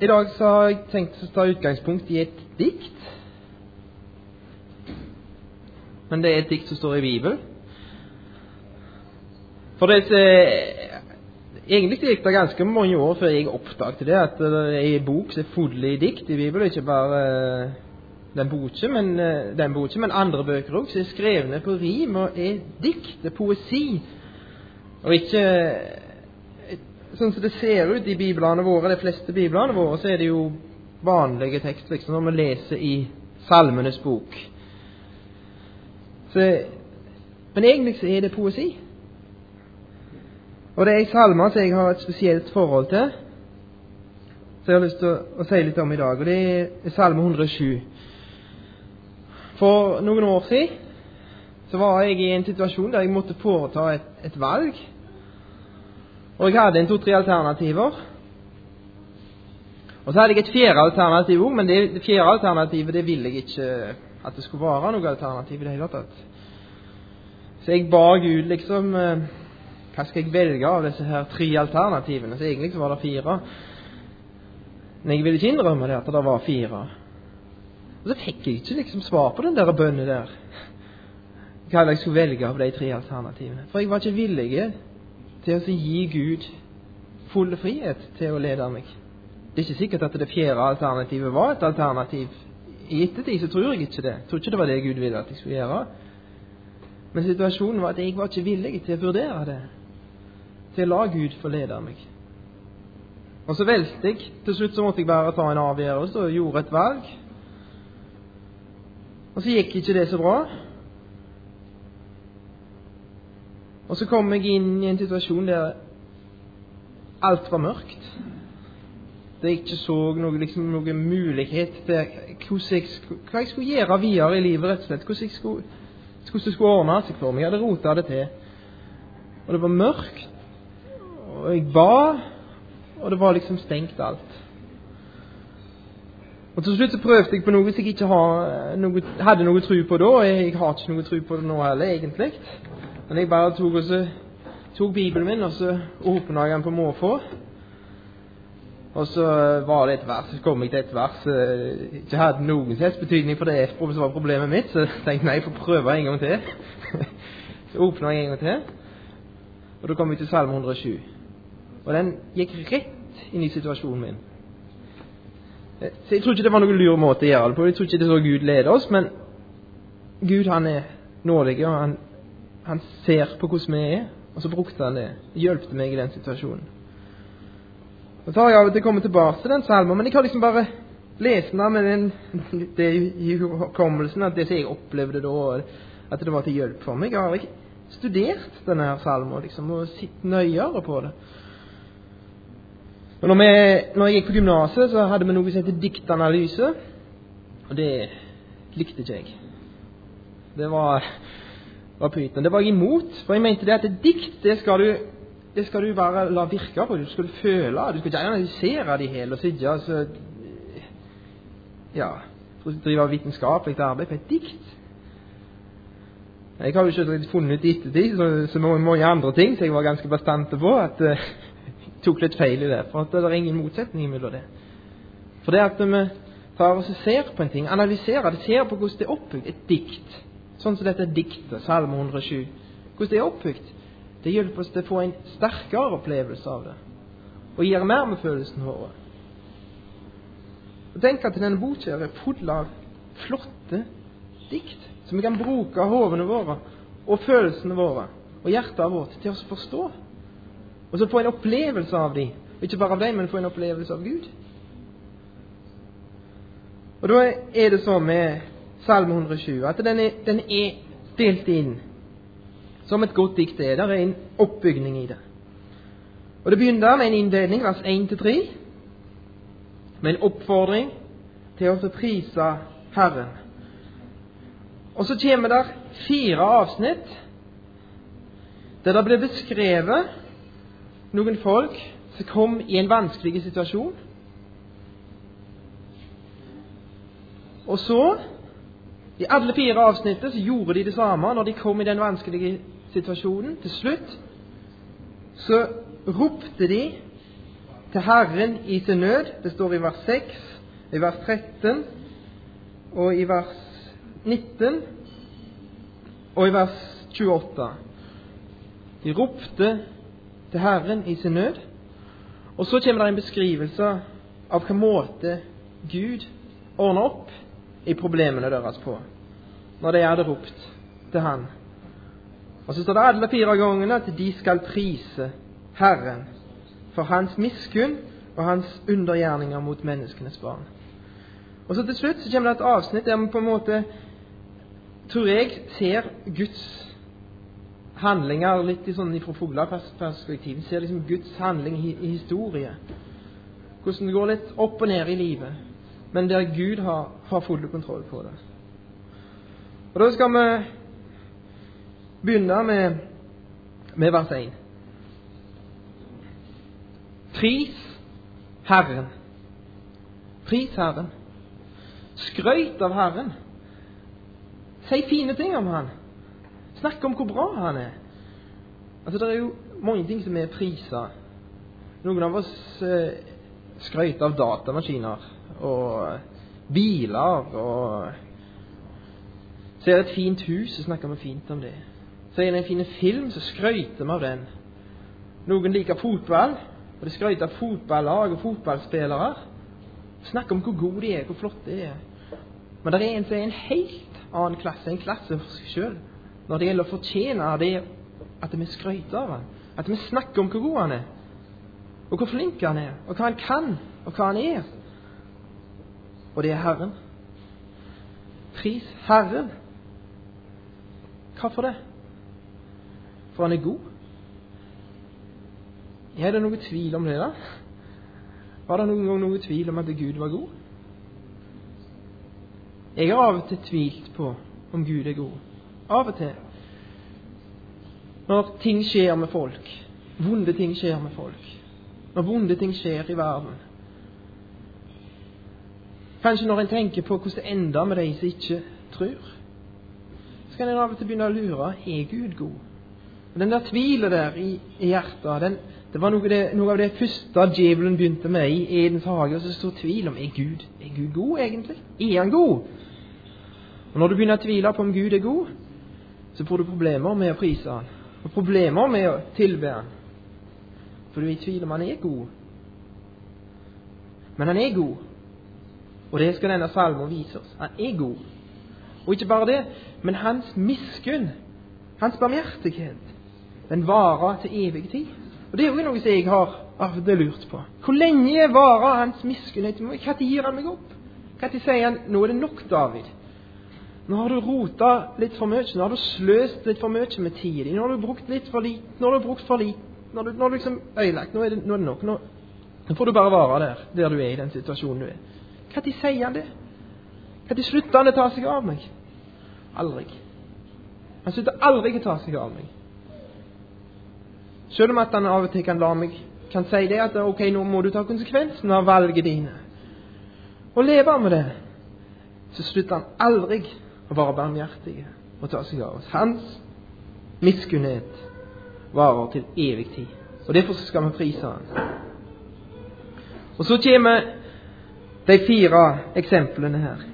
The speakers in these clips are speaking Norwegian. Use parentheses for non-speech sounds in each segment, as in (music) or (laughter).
I dag så har jeg tenkt å ta utgangspunkt i et dikt. Men det er et dikt som står i Bibelen. For det er Egentlig gikk det ganske mange år før jeg oppdaget det, at det er en bok som er full i dikt i Bibelen, ikke bare eh, den boken, men, eh, den boken, men andre bøker òg, som er skrevne på rim og er dikt, er poesi. Og ikke sånn som det ser ut i biblene våre, de fleste biblene våre, så er det jo vanlige tekster, liksom, når vi leser i Salmenes bok. Så, men egentlig så er det poesi. Og det er ei salme som jeg har et spesielt forhold til, som jeg har lyst til å, å si litt om i dag. Og det er Salme 107. For noen år siden så var jeg i en situasjon der jeg måtte foreta et, et valg. Og jeg hadde en to-tre alternativer. Og så hadde jeg et fjerde alternativ òg, men det, fjerde alternativet det ville jeg ikke at det skulle være noe alternativ i det hele tatt. Så jeg ba Gud liksom eh, Hva skal jeg velge av disse her tre alternativene? Så egentlig så var det fire. Men jeg ville ikke innrømme det at det var fire. Og så fikk jeg ikke liksom svar på den der bønnen der. Hva jeg skulle velge av de tre alternativene. For jeg var ikke villig til å gi Gud full frihet til å lede meg. Det er ikke sikkert at det fjerde alternativet var et alternativ. I ettertid så tror jeg ikke det. Jeg tror ikke det var det Gud ville at jeg skulle gjøre. Men situasjonen var at jeg var ikke villig til å vurdere det. Til å la Gud få lede meg. Og så valgte jeg. Til slutt så måtte jeg bare ta en avgjørelse og gjorde et valg. Og så gikk ikke det så bra. Og så kom jeg inn i en situasjon der alt var mørkt. Der jeg ikke så noe, liksom, noen mulighet til jeg hva jeg skulle gjøre videre i livet, rett og slett. Hvordan, skulle, hvordan det skulle ordne seg for meg. Jeg hadde rota det til. Og det var mørkt, og jeg ba, og det var liksom stengt alt. Og Til slutt så prøvde jeg på noe som jeg ikke hadde noe tro på da. Jeg har ikke noe tro på det nå heller, egentlig. Men jeg bare tok, og så, tok Bibelen min og så åpna jeg den på måfå. Og så var det et vers, så kom jeg til et vers som uh, ikke hadde noen som betydning for det som var problemet mitt. Så jeg tenkte nei, jeg får prøve en gang til. (laughs) så åpna jeg en gang til, og da kom jeg til Salme 107. Og den gikk rett inn i situasjonen min. Eh, så Jeg tror ikke det var noen lur måte å gjøre det på. Jeg tror ikke det er så Gud leder oss. Men Gud han er nådig, og han han ser på hvordan vi er, og så brukte han det. Hjelpte meg i den situasjonen. Og Så har jeg av og til kommet tilbake til den salmen, men jeg har liksom bare lest den med den, (laughs) det i hukommelsen at det som jeg opplevde da, at det var til hjelp for meg. Jeg har ikke studert denne her salmen liksom, og sett nøyere på det. Og når, vi, når jeg gikk på gymnaset, så hadde vi noe som heter diktanalyse. Og det likte ikke jeg. Det var var pyton. Det var jeg imot, for jeg mente det at et dikt det skal du, det skal du bare la virke på. Du skal føle Du skal ikke analysere det hele og sitte og så, ja, drive vitenskapelig arbeid på et dikt. Jeg har jo ikke funnet ut ettertid, så, så må, mange andre ting så jeg var ganske bastante på at uh, jeg (laughs) tok litt feil i det. For at det er ingen motsetning mellom det. For det at vi tar og ser på en ting, analyserer det, ser på hvordan det er oppbygd, et dikt sånn som dette diktet, Salme 107. Hvordan det er oppbygd. Det hjelper oss til å få en sterkere opplevelse av det, og gir mer med følelsene våre. Og Tenk at denne boka er full av flotte dikt som vi kan bruke hovene våre og følelsene våre og hjertet vårt til å forstå. Og så få en opplevelse av dem. Ikke bare av dem, men få en opplevelse av Gud. Og da er det sånn med Salme 120, at den er, den er delt inn som et godt dikt er. Det er en oppbygning i det. Og Det begynner med en innledning, vers 1-3, med en oppfordring til å prise Herren. Og så kommer det fire avsnitt der det blir beskrevet noen folk som kom i en vanskelig situasjon. Og så i alle fire avsnittene så gjorde de det samme når de kom i den vanskelige situasjonen. Til slutt så ropte de til Herren i sin nød. Det står i vers 6, i vers 13 og i vers 19 og i vers 28. De ropte til Herren i sin nød. Og så kommer det en beskrivelse av hvilken måte Gud ordner opp i problemene deres på, når de hadde ropt til Han. Og så står det alle fire gangene at de skal prise Herren for Hans miskunn og Hans undergjerninger mot menneskenes barn. Og så til slutt så kommer det et avsnitt der vi på en måte, tror jeg, ser Guds handlinger litt i sånn fra fugleperspektiv. Vi ser liksom Guds handling i, historie. Hvordan det går litt opp og ned i livet, men der Gud har, har full kontroll på det. Og Da skal vi begynne med, med vers 1. Pris Herren. Pris Herren. Skrøyt av Herren. Si fine ting om Han. Snakk om hvor bra Han er. Altså, Det er jo mange ting som er priser. Noen av oss eh, skrøyter av datamaskiner og biler og Ser et fint hus, så snakker vi fint om det. Ser en fin film, så skrøyter vi av den. Noen liker fotball, og de skrøyter av fotballag og fotballspillere. Snakker om hvor gode de er, hvor flotte de er. Men det er en som er en helt annen klasse, en klasse for seg sjøl, når det gjelder å fortjene det at vi skryter av han, At vi snakker om hvor god han er, og hvor flink han er, og hva han kan, og hva han er. Og det er Herren. Pris Herren. Hvorfor det? For han er god. Er det noe tvil om det, da? Var det noen gang noe tvil om at Gud var god? Jeg har av og til tvilt på om Gud er god. Av og til. Når ting skjer med folk, vonde ting skjer med folk, når vonde ting skjer i verden Kanskje når en tenker på hvordan det ender med de som ikke tror, så kan en av og til begynne å lure er Gud god. Og Den der tvilen der i, i hjertet, den, det var noe, det, noe, av det første djevelen begynte med i Edens hage. Og så sto tvil om er Gud er Gud god, egentlig. Er han god? Og Når du begynner å tvile på om Gud er god, så får du problemer med å prise han. Og problemer med å tilbe han. For du er i tvil om han er god. Men han er god. Og det skal denne salmen vise oss. Han er god. Og ikke bare det, men hans miskunn, hans barmhjertighet, den varer til evig tid. Og Det er jo noe som jeg har av lurt på. Hvor lenge varer hans miskunnhet? Når gir han meg opp? Når sier han 'nå er det nok, David'? Nå har du rota litt for mye. Nå har du sløst litt for mye med tida di. Nå har du brukt litt for lite. Nå har du brukt for lite. Nå du liksom ødelagt. Nå nå er det nok. Nå, nå, får du bare være der, der du er i den situasjonen du er. Når sier han det? Når slutter han å ta seg av meg? Aldri. Han slutter aldri å ta seg av meg. Selv om at han av og til kan la meg kan si det at ok, nå må du ta konsekvensen av valget dine. Og leve med det. Så slutter han aldri å være barmhjertig og ta seg av oss. Hans miskunnhet varer til evig tid. Og Derfor skal vi prise han. Og så kommer de fire eksemplene her.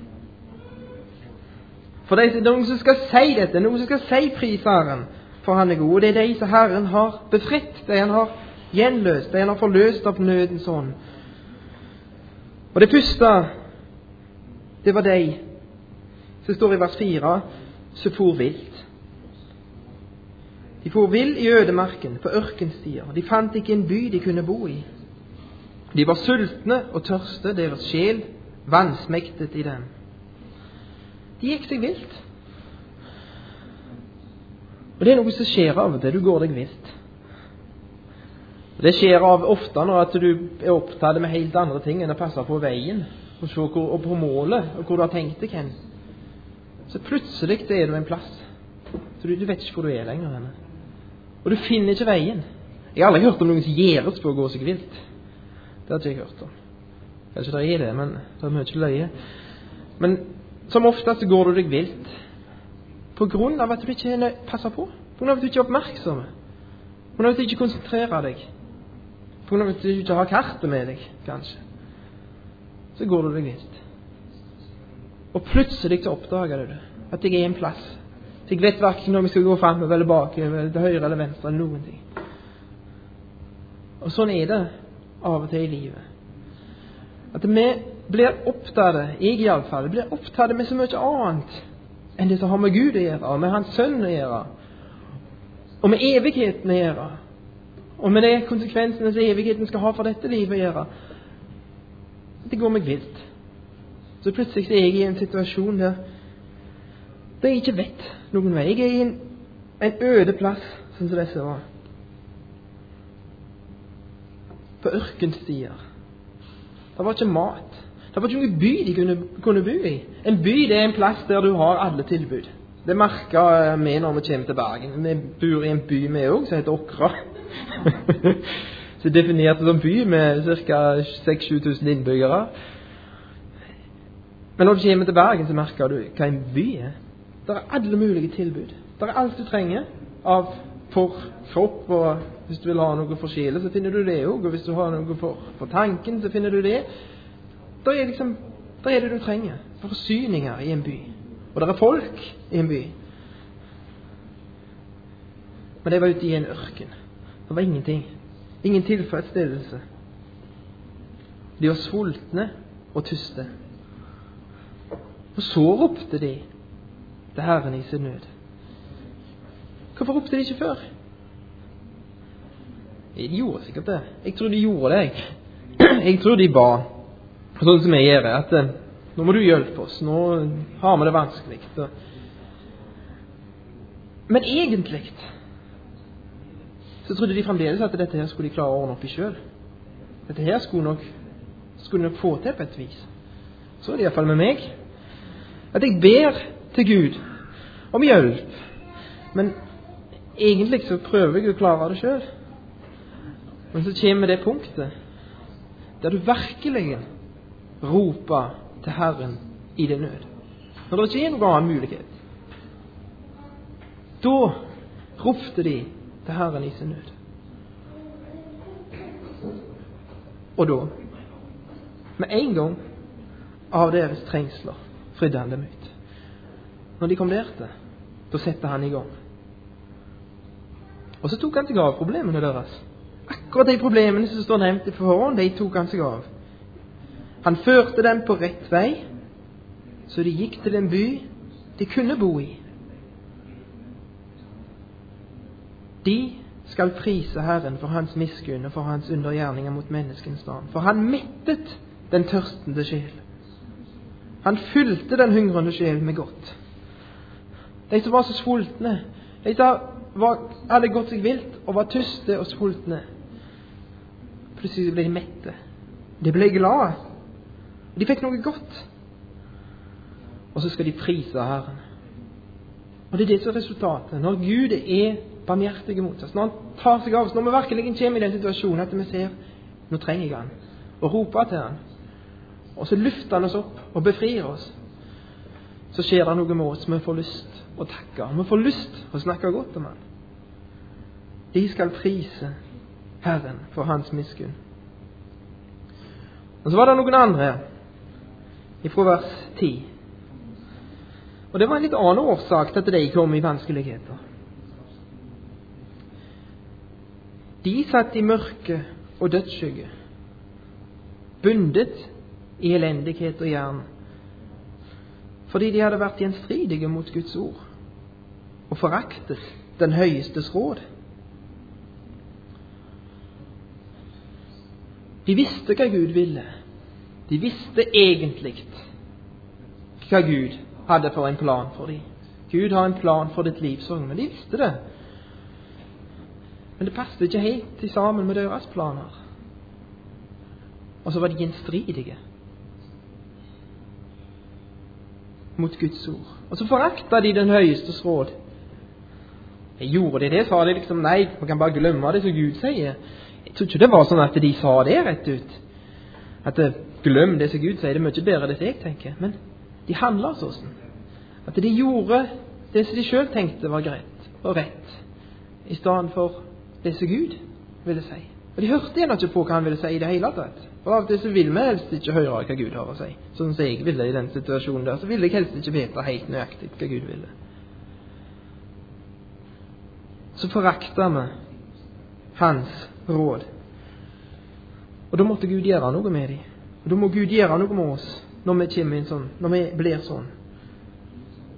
For det er noen som skal si dette, noen som skal si pris Herren for han er god. Og det er de som Herren har befridd, de han har gjenløst, de han har forløst av nødens ånd. Og det første, det var de som står i vers 4, som for vilt. De for vill i ødemarken, på ørkenstier. De fant ikke en by de kunne bo i. De var sultne og tørste, deres sjel vansmektet i dem. De gikk seg vilt. Og Det er noe som skjer av til. Du går deg vilt. Det skjer av ofte når at du er opptatt med helt andre ting enn å passe på veien og, se hvor, og på målet og hvor du har tenkt deg hen. Så plutselig er du en plass. Så du, du vet ikke hvor du er lenger. Henne. Og du finner ikke veien. Jeg har aldri hørt om noen som gjeres på å gå seg vilt. Det har ikke jeg hørt om. Kanskje det er det, men det er mye løye. Men som oftest går du deg vilt på grunn av at du ikke passer på. På grunn av at du ikke er oppmerksom. På grunn av at du ikke konsentrerer deg. På grunn av at du ikke har kartet med deg, kanskje. Så går du deg vilt. Og plutselig så oppdager du det. At jeg er en plass. Så jeg vet verken om jeg skal gå framover eller bakover, til høyre eller venstre, eller noen ting. Og sånn er det av og til i livet. At vi blir opptatt, jeg iallfall, blir opptatt med så mye annet enn det som har med Gud å gjøre, med Hans Sønn å gjøre, og med evigheten å gjøre, og med de konsekvensene som evigheten skal ha for dette livet å gjøre. Det går meg vilt. Så plutselig er jeg i en situasjon der, der jeg ikke vet noen vei. Jeg er i en, en øde plass, sånn som disse var. På ørkenstier. Det var ikke mat. Det var ikke noen by de kunne, kunne bo i. En by det er en plass der du har alle tilbud. Det merker vi når vi kommer til Bergen. Vi bor i en by vi òg, som heter Åkra. (laughs) så definert som by med ca. 6000-7000 innbyggere. Men når du kommer til Bergen, så merker du hva en by er. Det er alle mulige tilbud. Det er alt du trenger av for kropp, og hvis du vil ha noe for sjela, så finner du det òg. Og hvis du har noe for, for tanken, så finner du det. Da er, liksom, da er det du trenger. Forsyninger i en by. Og det er folk i en by. Men de var ute i en ørken. Det var ingenting. Ingen tilfredsstillelse. De var sultne og tyste. Og så ropte de til Herren i sin nød. Hvorfor ropte de ikke før? De gjorde sikkert det. Jeg tror de gjorde det. Jeg tror de ba, sånn som jeg gjør, at eh, nå må du hjelpe oss. Nå har vi det vanskelig. Men egentlig så trodde de fremdeles at dette her skulle de klare å ordne opp i sjøl. Dette her skulle, nok, skulle de nok få til på et vis. Så er det iallfall med meg. At jeg ber til Gud om hjelp. Men egentlig så prøver jeg å klare det sjøl. Men så kommer det punktet der du virkelig roper til Herren i din nød. Når det ikke er noen annen mulighet. Da ropte de til Herren i sin nød. Og da, med en gang, av deres trengsler, fridde han dem ut. Når de kom der til, da satte han i gang. Og så tok han seg av problemene deres. Akkurat de problemene som står nevnt i forhånd, de tok han seg av. Han førte dem på rett vei, så de gikk til en by de kunne bo i. De skal prise Herren for hans miskunn og for hans undergjerninger mot menneskens barn. For han mettet den tørstende sjel. Han fylte den hungrende sjel med godt. De som var så sultne, de som var, hadde gått seg vilt og var tyste og sultne, plutselig ble de mette. De ble glade. De fikk noe godt. Og så skal de prise Herren. Og det er det som er resultatet. Når Gud er barmhjertig mot oss. Når Han tar seg av oss, når vi virkelig kommer i den situasjonen at vi ser nå trenger jeg Han, og roper til Han, og så løfter Han oss opp og befrir oss, så skjer det noe med oss. Vi får lyst å takke. Vi får lyst å snakke godt om Han. De skal prise Herren for Hans miskunn. Og så var det noen andre fra vers 10. Og det var en litt annen årsak til at de kom i vanskeligheter. De satt i mørke og dødsskygge, bundet i elendighet og jern, fordi de hadde vært gjenstridige mot Guds ord og foraktet den høyestes råd. De visste hva Gud ville. De visste egentlig hva Gud hadde for en plan for dem. Gud har en plan for ditt liv, men de visste det. Men det passet ikke helt sammen med deres planer. Og så var de gjenstridige mot Guds ord. Og så forakta de den høyestes råd. Jeg gjorde de det? Sa de liksom nei, man kan bare glemme det som Gud sier? Jeg tror ikke det var sånn at de sa det rett ut. At glem det som Gud sier, det er mye bedre det jeg tenker. Men de handla sånn. At de gjorde det som de sjøl tenkte var greit og rett, i stedet for det som Gud ville si. Og de hørte gjerne ikke på hva han ville si i det hele tatt. For av og til så vil vi helst ikke høre hva Gud har å si. Sånn som jeg ville i den situasjonen der, så ville jeg helst ikke vite helt nøyaktig hva Gud ville. Så forakter vi hans råd. Og da måtte Gud gjøre noe med dem. Og da må Gud gjøre noe med oss når vi inn sånn, når vi blir sånn.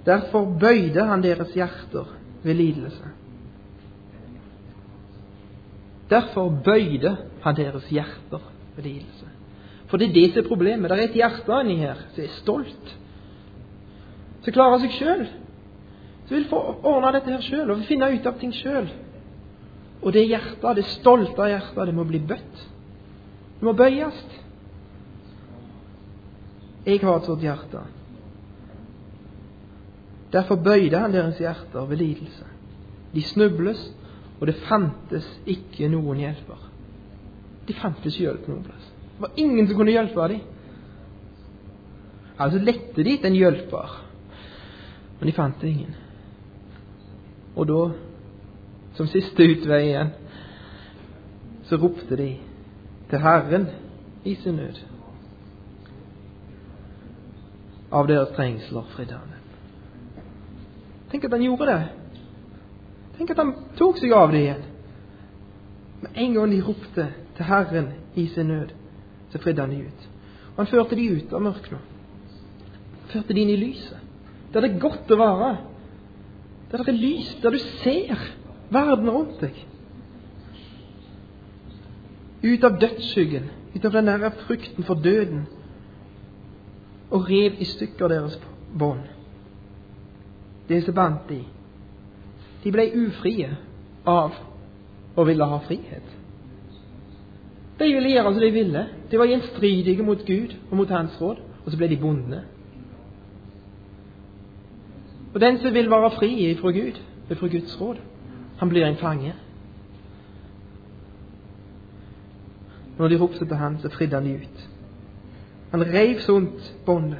Derfor bøyde han deres hjerter ved lidelse. Derfor bøyde han deres hjerter ved lidelse. For det er det som er problemet. Det er et hjerte inni her som er stolt. Som klarer seg sjøl. Som vil få ordne dette her sjøl og finne ut av ting sjøl. Og det hjertet, det stolte hjertet, det må bli bøtt. Det må bøyes. Jeg har et sånt hjerte. Derfor bøyde han deres hjerter ved lidelse. De snubles, og det fantes ikke noen hjelper. De fantes hjelp noen plass. Det var ingen som kunne hjelpe dem. Altså lette de etter en hjelper, men de fant ingen. Og da, som siste utvei igjen, så ropte de til Herren i sin nød. Av deres trengsler fridde han dem. Tenk at han gjorde det. Tenk at han tok seg av det igjen. Med en gang de ropte til Herren i sin nød, så fridde han de ut. Og han førte de ut av mørket. Førte de inn i lyset. Der det er godt å være. Der det er lys. Der du ser verden rundt deg. Ut av dødsskyggen, ut av den nære frykten for døden, og rev i stykker deres bånd. Det som bandt de. De ble ufrie av å ville ha frihet. De ville gjøre som de ville. De var gjenstridige mot Gud og mot Hans råd, og så ble de bonde. Og den som vil være fri fra Gud, fra Guds råd, han blir en fange. Når de ropte til han, så fridde han de ut. Han reiv sunt båndet.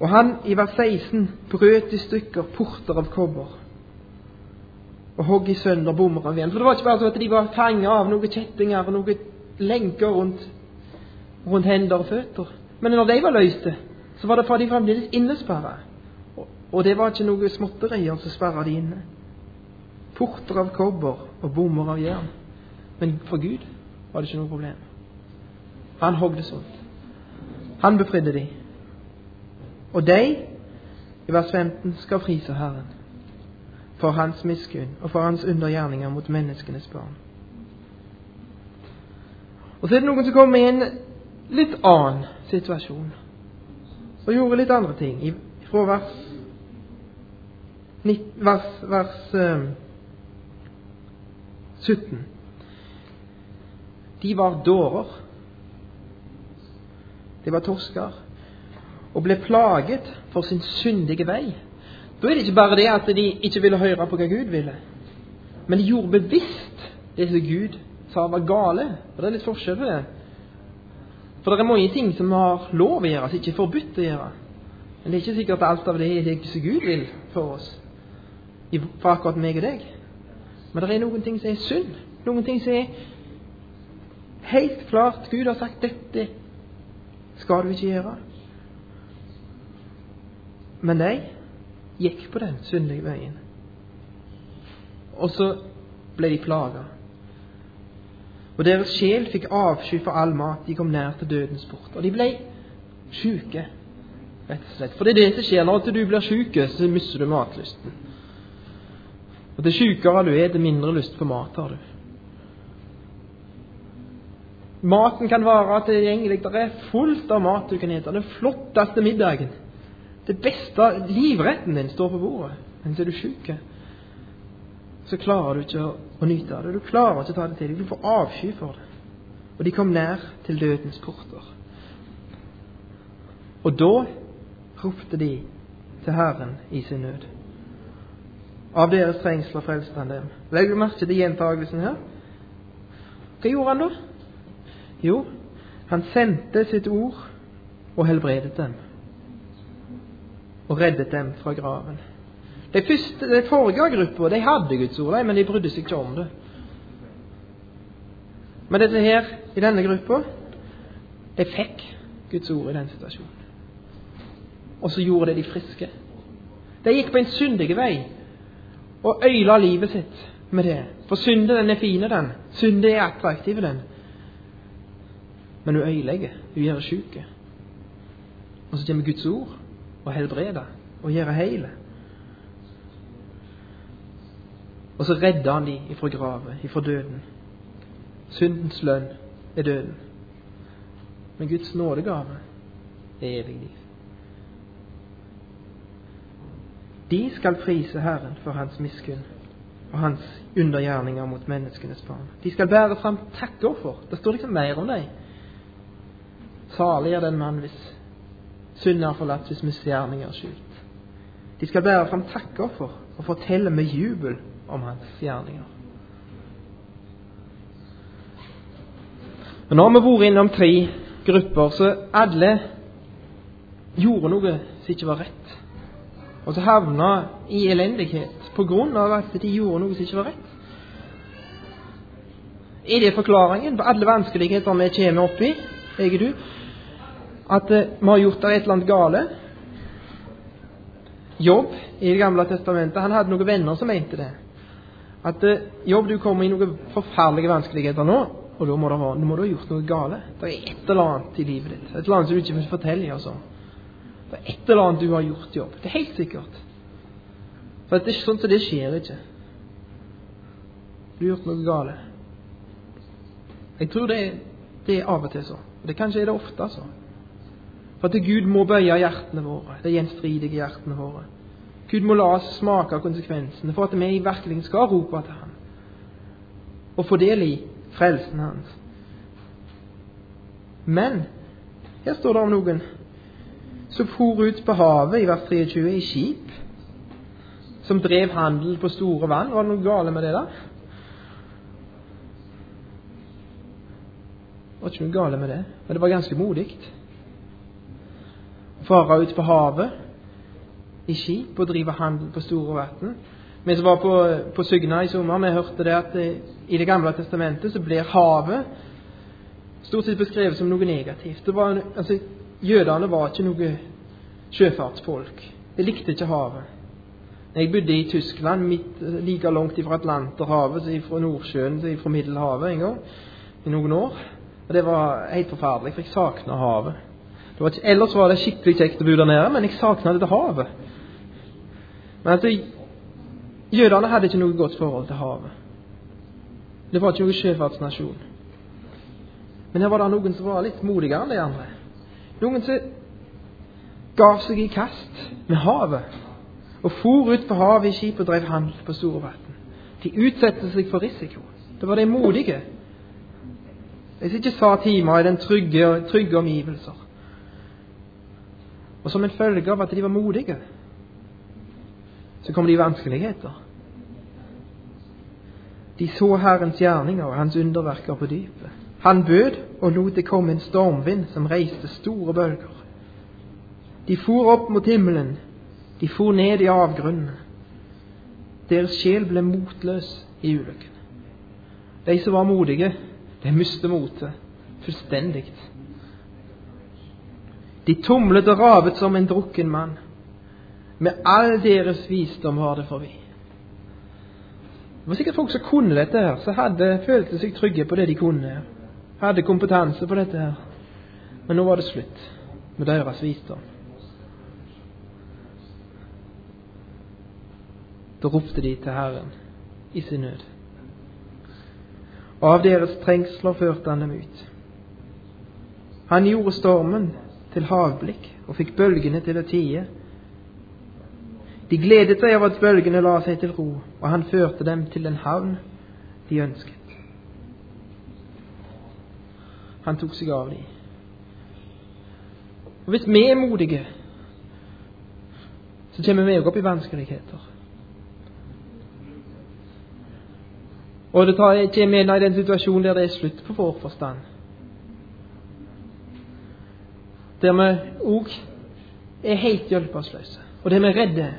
Og han, i vers 16, brøt i stykker porter av kobber og hogg i sønder bommer av igjen. For det var ikke bare så at de var fanget av noen kjettinger og noen lenker rundt, rundt hender og føtter. Men når de var løste, så var det for de fremdeles innesperra. Og det var ikke noe småtterier som sperra de inne. Porter av kobber og bommer av jern. Men for Gud var det ikke noe problem. Han hogde sånt. Han befridde de. Og de, i vers 15, skal frise Herren for hans miskunn og for hans undergjerninger mot menneskenes barn. Og så er det noen som kommer i en litt annen situasjon og gjorde litt andre ting. Fra vers, vers, vers eh, 17. De var dårer. De var torsker og ble plaget for sin syndige vei. Da er det ikke bare det at de ikke ville høre på hva Gud ville, men de gjorde bevisst det som Gud sa var gale. Og Det er litt forskjell på det. For det er mange ting som har lov å gjøre, som ikke er forbudt å gjøre. Men det er ikke sikkert alt av det er det som Gud vil for oss, for akkurat meg og deg. Men det er noen ting som er synd. Noen ting som er helt klart Gud har sagt 'dette skal du ikke gjøre'. Men de gikk på den syndige veien. Og så ble de plaga. Og deres sjel fikk avsky for all mat. De kom nær til dødens port. Og de ble sjuke, rett og slett. For det er det som skjer når du blir sjuk, så mister du matlysten. Og det sjukere du er, det mindre lyst på mat har du. Maten kan være tilgjengelig. Det er fullt av mat du kan spise. Den flotteste middagen. Det beste livretten din står på bordet. Men så er du sjuk, så klarer du ikke å, nyte av det. Du klarer ikke å ta det til deg. Du får avsky for det. Og de kom nær til dødens porter. Og da ropte de til Herren i sin nød. Av deres trengsler frelste han dem. Legg merke til gjentagelsen her. Hva gjorde han da? Jo, han sendte sitt ord og helbredet dem og reddet dem fra graven. De, første, de forrige gruppa de hadde Guds ord, men de brydde seg ikke om det. Men dette her, i denne gruppa, de fikk Guds ord i den situasjonen. Og så gjorde det de friske. De gikk på en syndig vei og øyler livet sitt med det. For synden den er fine, den. Synden er attraktiv, den. Men hun øyelegger. Hun gjør sjuk. Og så kommer Guds ord og helbreder og gjør heile. Og så redder han dem ifra graven, ifra døden. Syndens lønn er døden. Men Guds nådegave er evig liv. De skal prise Herren for Hans miskunn og Hans undergjerninger mot menneskenes barn. De skal bære fram takkoffer. Det står liksom mer om dem. Salig er den mann hvis synd er forlatt, hvis misgjerninger er skjult. De skal bære fram takkoffer og fortelle med jubel om hans gjerninger. Men Nå har vi vært innom tre grupper, så alle gjorde noe som ikke var rett. Og så havna i elendighet på grunn av at de gjorde noe som ikke var rett. Er det forklaringen på alle vanskeligheter vi kommer opp i, jeg og du? At eh, vi har gjort det et eller annet gale? Jobb i Det gamle testamentet han hadde noen venner som mente det. At eh, Jobb, du kommer i noen forferdelige vanskeligheter nå, og da må du ha, må du ha gjort noe gale. Det er et eller annet i livet ditt, et eller annet som du ikke vil fortelle oss om. Er et eller annet du har gjort, Jobb. Det er helt sikkert. For det er ikke sånn som det skjer ikke. Du har gjort noe galt. Jeg tror det er, det er av og til så. Og det kanskje er det ofte så. For at Gud må bøye hjertene våre, de gjenstridige hjertene våre. Gud må la oss smake konsekvensene for at vi virkelig skal rope til Ham og få del i frelsen Hans. Men her står det om noen som for ut på havet i vers 23 i skip, som drev handel på store vann. Var det noe gale med det, da? Det var ikke noe gale med det, men det var ganske modig. Å fare ut på havet i skip og drive handel på store vann. Vi som var på, på Sygna i sommer, vi hørte det at eh, i Det gamle testamentet så blir havet stort sett beskrevet som noe negativt. Det Var, altså, jødene var ikke noe sjøfartsfolk. De likte ikke havet. Jeg bodde i Tyskland, midt, like langt fra Atlanterhavet fra Nordsjøen fra Middelhavet en gang, i noen år. Og Det var helt forferdelig, for jeg savna havet. Ikke, ellers var det skikkelig kjekt å bo der nede, men jeg savna dette havet. Men altså, Jødene hadde ikke noe godt forhold til havet. Det var ikke noen sjøfartsnasjon. Men her var det noen som var litt modigere enn de andre. Noen som gav seg i kast med havet og for ut på havet i skip og drev handel på store vann. De utsatte seg for risiko. Det var de modige. De som ikke sa timer i den trygge, trygge omgivelser. Og som en følge av at de var modige, så kom de i vanskeligheter. De så Herrens gjerninger og Hans underverker på dypet. Han bød og lot det komme en stormvind som reiste store bølger. De for opp mot himmelen, de for ned i avgrunnen. Deres sjel ble motløs i ulykken. De som var modige, de mistet motet fullstendig. De tumlet og ravet som en drukken mann. Med all deres visdom var det forbi. Det var sikkert folk som kunne dette, her, som hadde, følte seg trygge på det de kunne. Hadde kompetanse på dette. her. Men nå var det slutt med deres visdom. Da ropte de til Herren i sin nød. Og av deres trengsler førte han dem ut. Han gjorde stormen til havblikk og fikk bølgene til å tie. De gledet seg av at bølgene la seg til ro, og han førte dem til den havn de ønsket. Han tok seg av dem. Og Hvis vi er modige, så kommer vi òg opp i vanskeligheter. Og det tar ikke med i den situasjonen der det er slutt på vår forstand. Der vi òg er helt hjelpeløse, og der vi er redde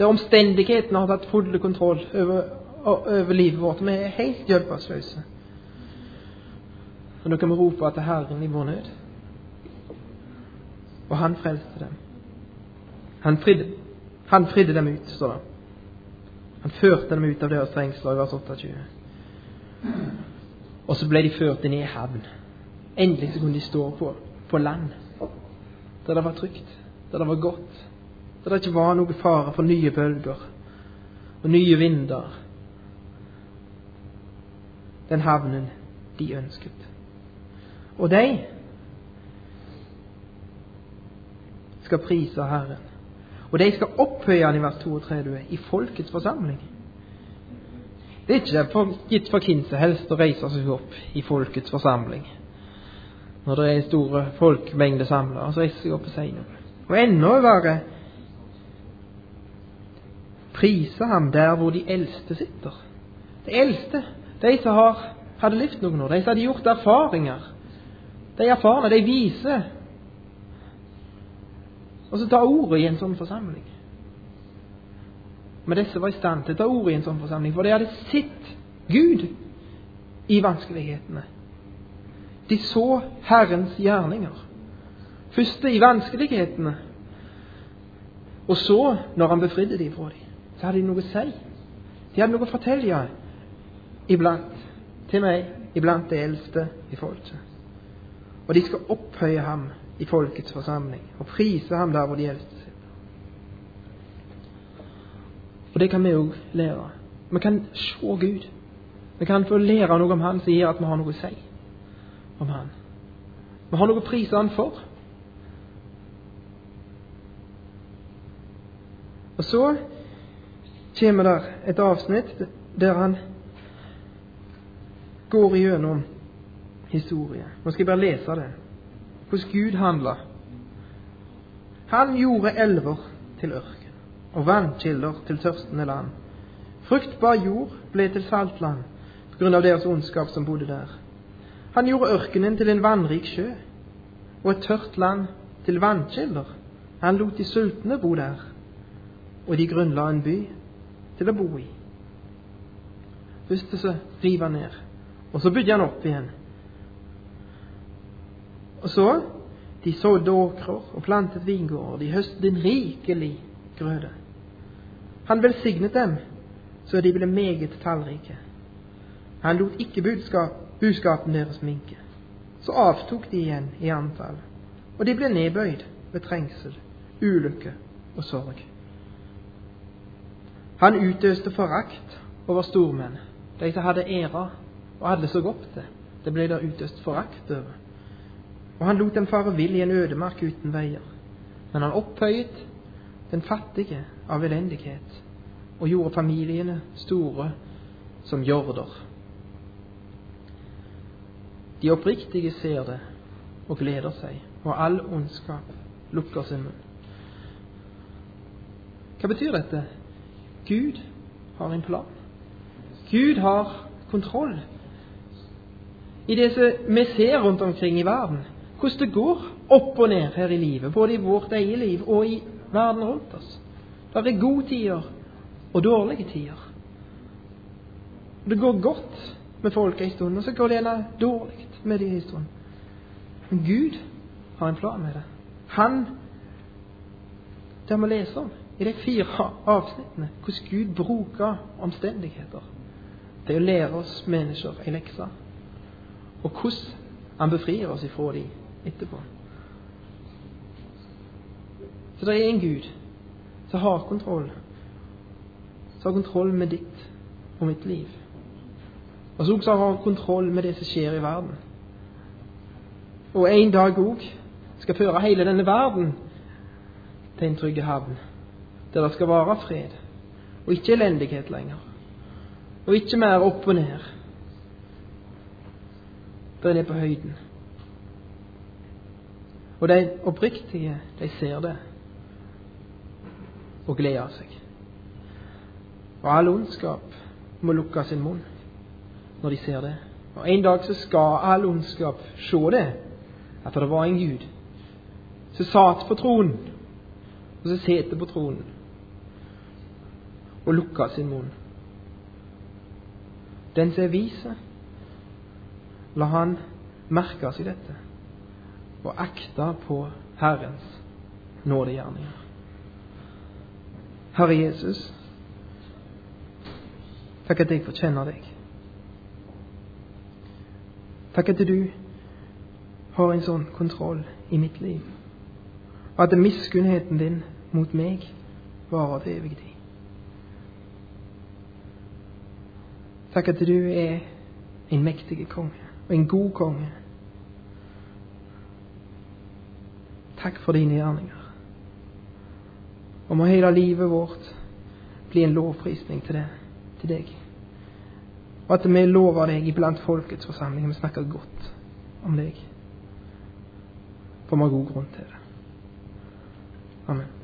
der omstendighetene har tatt full kontroll over, over livet vårt. Vi er helt hjelpeløse. Og kan vi rope til Herren i vår nød. Og han frelste dem. Han fridde, han fridde dem ut, står det. Han førte dem ut av deres trengsler vers 28. Og så ble de ført inn i havn. Endelig så kunne de stå på, på land, der det var trygt, der det var godt, der det ikke var noe fare for nye bølger og nye vinder. Den havnen de ønsket. Og de skal prise Herren. Og de skal opphøye han i vers 32 i folkets forsamling. Det er ikke for, gitt for hvem som helst å reise seg opp i folkets forsamling når det er store folkemengder samla, og så reiser seg opp og sier noe. Og enda verre prise ham der hvor de eldste sitter. De eldste, de som har, hadde levd noen år, de som hadde gjort erfaringer. De erfarne, de viser og så ta ordet i en sånn forsamling. Men disse var i stand til å ta ordet i en sånn forsamling, for de hadde sett Gud i vanskelighetene. De så Herrens gjerninger. Først i vanskelighetene, og så, når han befridde dem fra dem, så hadde de noe å si. De hadde noe å fortelle iblant til meg, iblant de eldste i folket. Og de skal opphøye ham i folkets forsamling og prise ham der hvor de eldste sitter. Og det kan vi òg lære. Vi kan se Gud. Vi kan få lære noe om Han som gjør at vi har noe å si om Han. Vi har noe å prise Han for. Og så kommer der et avsnitt der han går igjennom historie. Nå skal jeg bare lese det hvordan Gud handla. Han gjorde elver til ørken og vannkilder til tørstende land. Fruktbar jord ble til saltland på grunn av deres ondskap som bodde der. Han gjorde ørkenen til en vannrik sjø og et tørt land til vannkilder. Han lot de sultne bo der, og de grunnla en by til å bo i. Først så river han ned, og så bygde han opp igjen. Og så de sådde åkrer og plantet vingårder, de høstet en rikelig grøde. Han velsignet dem så de ble meget tallrike. Han lot ikke budskap, budskapen deres minke. Så avtok de igjen i antall, og de ble nedbøyd ved trengsel, ulykke og sorg. Han utøste forakt over stormenn, de som hadde æra og hadde så godt det. Det ble der utøst forakt over og han lot dem fare vill i en ødemark uten veier. Men han opphøyet den fattige av elendighet og gjorde familiene store som jorder. De oppriktige ser det og gleder seg, og all ondskap lukker sin munn. Hva betyr dette? Gud har en plan. Gud har kontroll. I det som vi ser rundt omkring i verden, hvordan det går opp og ned her i livet, både i vårt eget liv og i verden rundt oss. Det er gode tider og dårlige tider. Det går godt med folk en stund, og så går det gjerne dårlig med de en stund. Men Gud har en plan med det. Han Det vi leser om i de fire avsnittene, hvordan Gud bruker omstendigheter til å lære oss mennesker en lekse, og hvordan han befrir oss ifra dem etterpå. Så det er en Gud som har kontroll, som har kontroll med ditt og mitt liv. Og som også har kontroll med det som skjer i verden. Og en dag òg skal føre hele denne verden til en trygg havn, der det skal være fred, og ikke elendighet lenger. Og ikke mer opp og ned. Det er på høyden. Og de oppriktige, de ser det og gleder seg. Og all ondskap må lukke sin munn når de ser det. Og En dag så skal all ondskap se det, at det var en Gud som satt på tronen, og som sitter på tronen, og lukka sin munn. Den som er vis, la han merke seg dette og akte på Herrens nådegjerninger. Herre Jesus, takk at jeg fortjener deg. Takk at du har en sånn kontroll i mitt liv, og at miskunnheten din mot meg varer til evig tid. Takk at du er en mektig konge og en god konge. Takk for dine gjerninger. Og må hele livet vårt bli en lovprisning til, det, til deg. Og at vi lover deg iblant folkets forsamling. Vi snakker godt om deg. For vi har god grunn til det. Amen.